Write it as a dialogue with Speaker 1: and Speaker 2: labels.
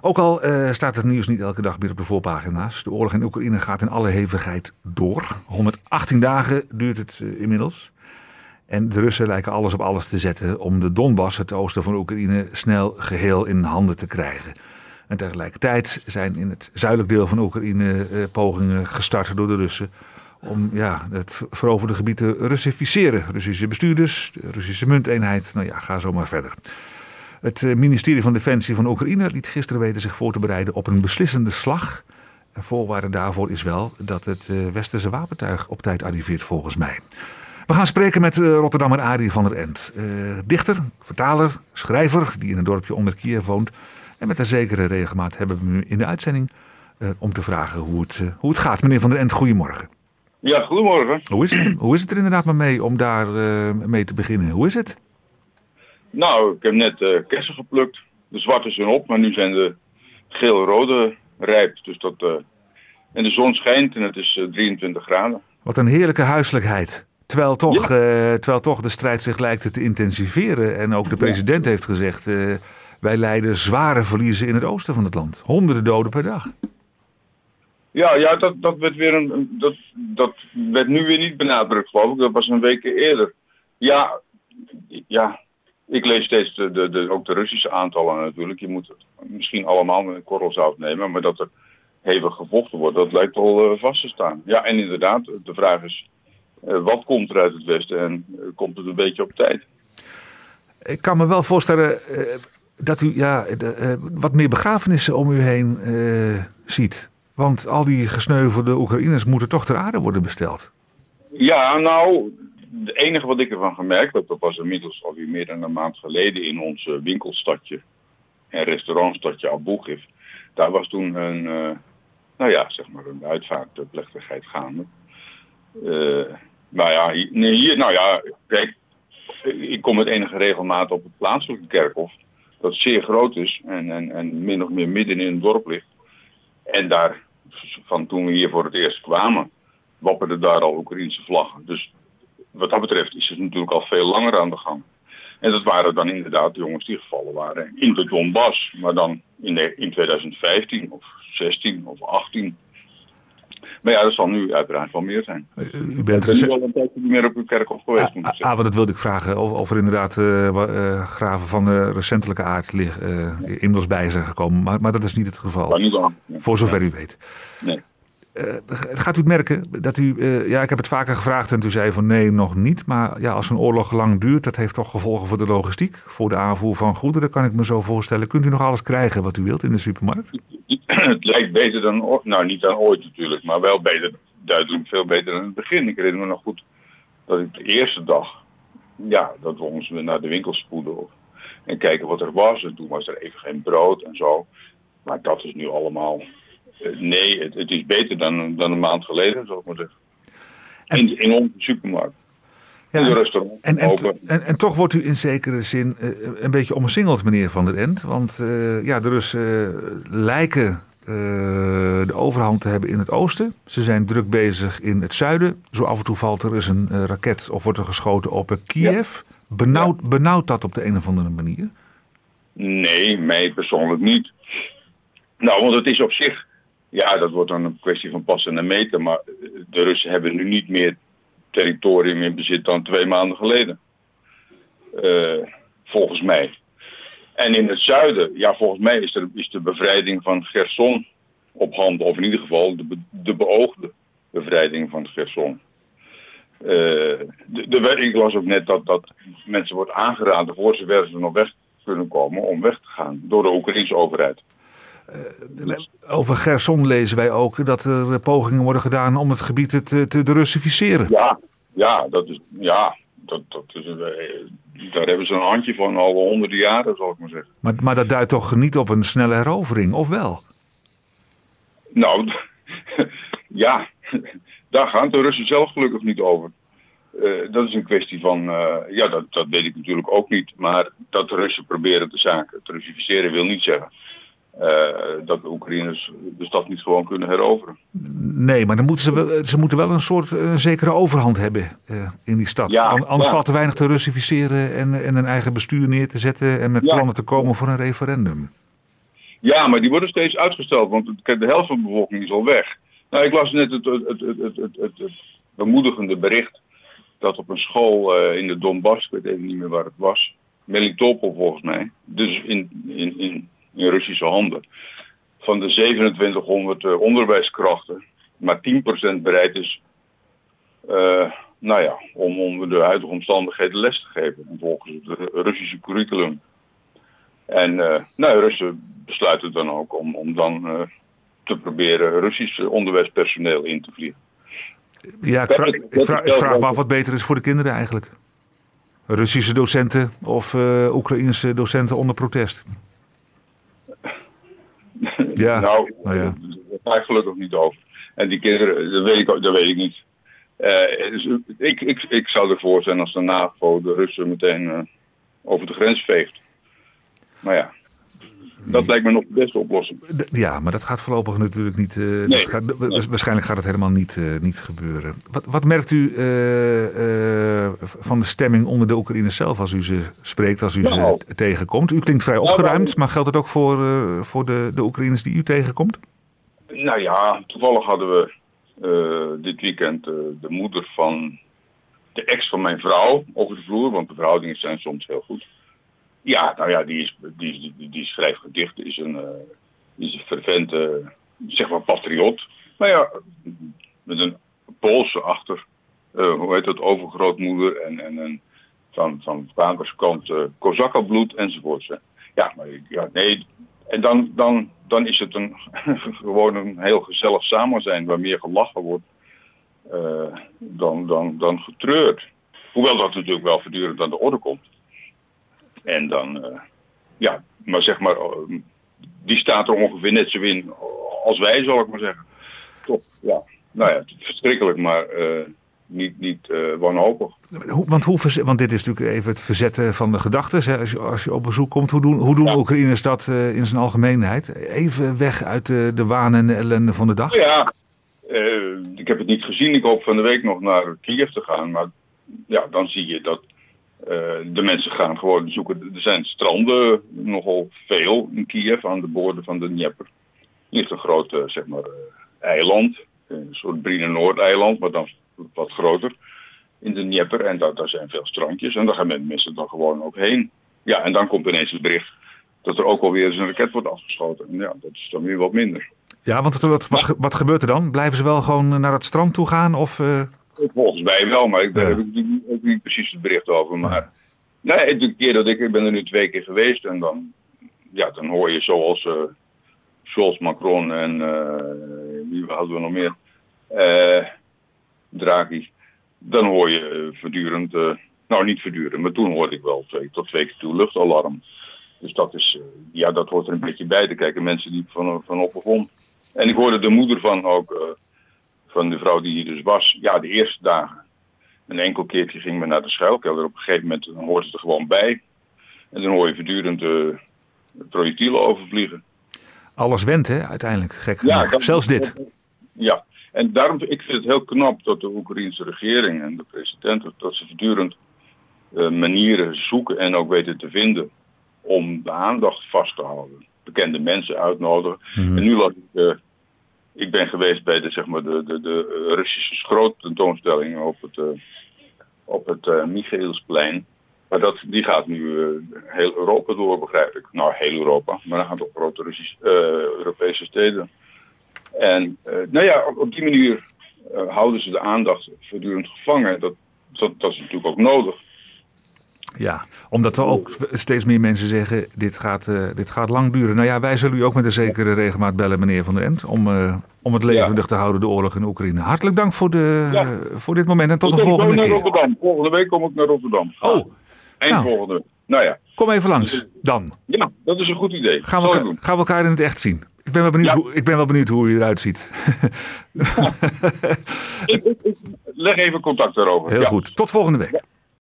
Speaker 1: Ook al uh, staat het nieuws niet elke dag meer op de voorpagina's. De oorlog in Oekraïne gaat in alle hevigheid door. 118 dagen duurt het uh, inmiddels. En de Russen lijken alles op alles te zetten om de Donbass, het oosten van Oekraïne, snel geheel in handen te krijgen. En tegelijkertijd zijn in het zuidelijk deel van Oekraïne uh, pogingen gestart door de Russen om ja, het veroverde gebied te Russificeren. Russische bestuurders, de Russische munteenheid, nou ja, ga zo maar verder. Het eh, ministerie van Defensie van Oekraïne liet gisteren weten zich voor te bereiden op een beslissende slag. En voorwaarde daarvoor is wel dat het eh, westerse wapentuig op tijd arriveert volgens mij. We gaan spreken met uh, Rotterdammer Arie van der End. Uh, dichter, vertaler, schrijver die in een dorpje onder Kiev woont. En met een zekere regelmaat hebben we nu in de uitzending uh, om te vragen hoe het, hoe het gaat. Meneer van der End, goedemorgen.
Speaker 2: Ja, goedemorgen.
Speaker 1: Hoe is het, hoe is het er inderdaad maar mee om daar mee te beginnen? Hoe is het?
Speaker 2: Nou, ik heb net uh, kersen geplukt. De zwarte zijn op, maar nu zijn de geel-rode rijp. Dus dat, uh, en de zon schijnt en het is uh, 23 graden.
Speaker 1: Wat een heerlijke huiselijkheid. Terwijl toch, ja. terwijl toch de strijd zich lijkt te intensiveren. En ook de president ja. heeft gezegd, wij lijden zware verliezen in het oosten van het land. Honderden doden per dag.
Speaker 2: Ja, ja dat, dat, werd weer een, dat, dat werd nu weer niet benadrukt, geloof ik. Dat was een week eerder. Ja, ja, ik lees steeds de, de, de, ook de Russische aantallen natuurlijk. Je moet misschien allemaal met een korrel zout nemen, maar dat er hevig gevochten wordt, dat lijkt al uh, vast te staan. Ja, en inderdaad, de vraag is, uh, wat komt er uit het Westen en uh, komt het een beetje op tijd?
Speaker 1: Ik kan me wel voorstellen dat u ja, wat meer begrafenissen om u heen ziet. Want al die gesneuvelde Oekraïners moeten toch ter aarde worden besteld.
Speaker 2: Ja, nou, het enige wat ik ervan gemerkt heb, dat was inmiddels alweer meer dan een maand geleden in ons winkelstadje en restaurantstadje Abugiv. Daar was toen een, uh, nou ja, zeg maar een uitvaartplechtigheid gaande. Uh, ja, hier, hier, nou ja, kijk, ik kom met enige regelmaat op het plaatselijke kerkhof, dat zeer groot is en, en, en min of meer midden in het dorp ligt. En daar, van toen we hier voor het eerst kwamen, wapperden daar al Oekraïnse vlaggen. Dus wat dat betreft is het natuurlijk al veel langer aan de gang. En dat waren dan inderdaad de jongens die gevallen waren in de Donbass. Maar dan in, de, in 2015 of 16 of 18. Maar ja, dat zal nu uiteraard wel meer zijn.
Speaker 1: U bent
Speaker 2: er wel een tijdje niet meer op uw kerkhof geweest.
Speaker 1: Ah, ah, ah, dat wilde ik vragen. Of, of er inderdaad uh, uh, graven van de recentelijke aard uh, inmiddels bij zijn gekomen. Maar, maar dat is niet het geval.
Speaker 2: niet dan.
Speaker 1: Voor zover u weet.
Speaker 2: Nee.
Speaker 1: Uh, gaat u het merken dat u, uh, ja, ik heb het vaker gevraagd en toen zei van nee, nog niet. Maar ja, als een oorlog lang duurt, dat heeft toch gevolgen voor de logistiek, voor de aanvoer van goederen, kan ik me zo voorstellen. Kunt u nog alles krijgen wat u wilt in de supermarkt?
Speaker 2: Het lijkt beter dan, nou niet dan ooit natuurlijk, maar wel beter, duidelijk veel beter dan het begin. Ik herinner me nog goed dat ik de eerste dag, ja, dat we ons naar de winkel spoeden en kijken wat er was. En toen was er even geen brood en zo. Maar dat is nu allemaal Nee, het, het, is beter dan, dan een maand geleden, zal ik maar zeggen. En, in, in onze supermarkt. Ja, in de restaurant.
Speaker 1: En, en, en, en, toch wordt u in zekere zin uh, een beetje omsingeld, meneer Van der End. Want uh, ja, de Russen uh, lijken de overhand te hebben in het oosten. Ze zijn druk bezig in het zuiden. Zo af en toe valt er eens een raket of wordt er geschoten op Kiev. Ja. Benauwt, ja. benauwt dat op de een of andere manier?
Speaker 2: Nee, mij persoonlijk niet. Nou, want het is op zich ja, dat wordt dan een kwestie van passen en meten. Maar de Russen hebben nu niet meer territorium in bezit dan twee maanden geleden. Uh, volgens mij. En in het zuiden, ja, volgens mij is, er, is de bevrijding van Gerson op handen. Of in ieder geval de, de beoogde bevrijding van Gerson. Uh, de, de, ik las ook net dat, dat mensen wordt aangeraden voor ze ze nog weg kunnen komen om weg te gaan door de Oekraïnse overheid.
Speaker 1: Uh, over Gerson lezen wij ook dat er pogingen worden gedaan om het gebied te, te, te Russificeren.
Speaker 2: Ja, ja, dat is, ja dat, dat is, uh, daar hebben ze een handje van al honderden jaren, zal ik maar zeggen.
Speaker 1: Maar, maar dat duidt toch niet op een snelle herovering, of wel?
Speaker 2: Nou, ja, daar gaan de Russen zelf gelukkig niet over. Uh, dat is een kwestie van, ja, dat, dat weet ik natuurlijk ook niet. Maar dat de Russen proberen de zaken te Russificeren wil niet zeggen uh, dat de Oekraïners de stad niet gewoon kunnen heroveren.
Speaker 1: Nee, maar dan moeten ze, wel, ze moeten wel een soort een zekere overhand hebben uh, in die stad.
Speaker 2: Ja,
Speaker 1: Anders
Speaker 2: ja.
Speaker 1: valt te weinig te Russificeren en, en een eigen bestuur neer te zetten en met
Speaker 2: Ja.
Speaker 1: plannen te komen voor een referendum.
Speaker 2: Ja, maar die worden steeds uitgesteld, want de helft van de bevolking is al weg. Nou, ik las net het, het, het, het, het, het, het bemoedigende bericht dat op een school uh, in de Donbass, ik weet even niet meer waar het was, Melitopol volgens mij, dus in, in, in, in Russische handen, van de 2700 uh, onderwijskrachten maar 10% bereid is, uh, nou ja, om onder de huidige omstandigheden les te geven, volgens het Russische curriculum. En uh, nou, Russen besluiten dan ook om, om dan uh, te proberen Russisch onderwijspersoneel in te vliegen.
Speaker 1: Ja, ik, vraag, ik vraag, ik vraag me af wat beter is voor de kinderen eigenlijk. Russische docenten of Oekraïnse docenten onder protest?
Speaker 2: Ja, nou, nou ja. daar ga ik gelukkig niet over. En die kinderen, dat weet ik, dat weet ik niet. Uh, dus ik, ik, ik zou ervoor zijn als de NAVO de Russen meteen uh, over de grens veegt. Maar ja, dat lijkt me nog de beste oplossing.
Speaker 1: Ja, maar dat gaat voorlopig natuurlijk niet. Uh, nee, gaat, nee. Waarschijnlijk gaat het helemaal niet, uh, niet gebeuren. Wat, wat merkt u uh, van de stemming onder de Oekraïners zelf als u ze spreekt, als u nou, ze tegenkomt? U klinkt vrij opgeruimd, nou, maar geldt het ook voor, voor de, de Oekraïners die u tegenkomt?
Speaker 2: Nou ja, toevallig hadden we dit weekend de moeder van de ex van mijn vrouw over de vloer, want de verhoudingen zijn soms heel goed. Ja, nou ja, die, die, die, die schrijft gedichten, is een, uh, is een fervente, zeg maar, patriot. Maar ja, met een Poolse achter, uh, hoe heet dat, overgrootmoeder en, en, en van, van vaders kant uh, Kozakkenbloed enzovoort. Ja, maar ja, nee. En dan, dan, dan is het een, gewoon een heel gezellig samen zijn waar meer gelachen wordt dan, dan, dan getreurd. Hoewel dat natuurlijk wel voortdurend aan de orde komt. En dan, uh, ja, maar zeg maar, uh, die staat er ongeveer net zo in als wij, zal ik maar zeggen. Top, ja. Nou ja, verschrikkelijk, maar uh, niet, niet wanhopig.
Speaker 1: Want, hoe want dit is natuurlijk even het verzetten van de gedachten. Als je, als je op bezoek komt, hoe doen, hoe doen ja. Oekraïners dat in zijn algemeenheid? Even weg uit de, de waan en de ellende van de dag?
Speaker 2: Ja, ik heb het niet gezien. Ik hoop van de week nog naar Kiev te gaan. Maar ja, dan zie je dat de mensen gaan gewoon zoeken. Er zijn stranden nogal veel in Kiev aan de boorden van de Dnieper. Er ligt een groot uh, zeg maar, uh, eiland, een soort Brine Noord-eiland, maar dan wat groter in de Dnieper. En daar, daar zijn veel strandjes en daar gaan mensen dan gewoon ook heen. Ja, en dan komt ineens het bericht dat er ook alweer eens een raket wordt afgeschoten. En ja, dat is dan weer wat minder.
Speaker 1: Ja, want wat, wat, wat gebeurt er dan? Blijven ze wel gewoon naar het strand toe gaan? Of,
Speaker 2: Volgens mij wel, maar ik, daar heb ik ook niet precies het bericht over. Maar nee, de keer dat ik, ik ben er nu twee keer geweest en dan, ja, dan hoor je zoals uh, Scholz, Macron en uh, wie hadden we nog meer? Uh, Draghi. Dan hoor je voortdurend, nou niet voortdurend, maar toen hoorde ik wel twee, tot twee keer toe luchtalarm. Dus dat is, ja, dat hoort er een beetje bij te kijken. Mensen die van, van op. En ik hoorde de moeder van ook van de vrouw die hier dus was, ja, de eerste dagen. Een enkel keertje ging men naar de schuilkelder. Op een gegeven moment dan hoort het er gewoon bij. En dan hoor je voortdurend de projectielen overvliegen.
Speaker 1: Alles went, hè, uiteindelijk. Gek ja, dat, Zelfs dit.
Speaker 2: Ja, en daarom ik vind het heel knap dat de Oekraïnse regering en de president... dat ze voortdurend uh, manieren zoeken en ook weten te vinden... om de aandacht vast te houden. Bekende mensen uitnodigen. Mm. En nu laat ik... Uh, ik ben geweest bij de, zeg maar, de, de, de Russische schroottentoonstelling op het, uh, op het uh, Michaelsplein. Maar dat, die gaat nu uh, heel Europa door, begrijp ik. Nou, heel Europa, maar een aantal grote Russische, Europese steden. En nou ja, op, op die manier houden ze de aandacht voortdurend gevangen. Dat, dat, dat is natuurlijk ook nodig.
Speaker 1: Ja, omdat er ook steeds meer mensen zeggen, dit gaat, uh, dit gaat lang duren. Nou ja, wij zullen u ook met een zekere regelmaat bellen, meneer Van der End, om, uh, om het levendig ja. te houden, de oorlog in Oekraïne. Hartelijk dank voor, de, ja. voor dit moment en tot ik de volgende
Speaker 2: naar
Speaker 1: keer.
Speaker 2: Rotterdam. Volgende week kom ik naar Rotterdam.
Speaker 1: Oh.
Speaker 2: Eind nou. volgende. Nou ja.
Speaker 1: Kom even langs, dan.
Speaker 2: Ja, dat is een goed idee.
Speaker 1: Gaan we, elkaar, gaan we elkaar in het echt zien. Ik ben wel benieuwd, hoe, ik ben wel benieuwd hoe u eruit ziet.
Speaker 2: ik, ik, ik, leg even contact daarover.
Speaker 1: Heel goed. Tot volgende week.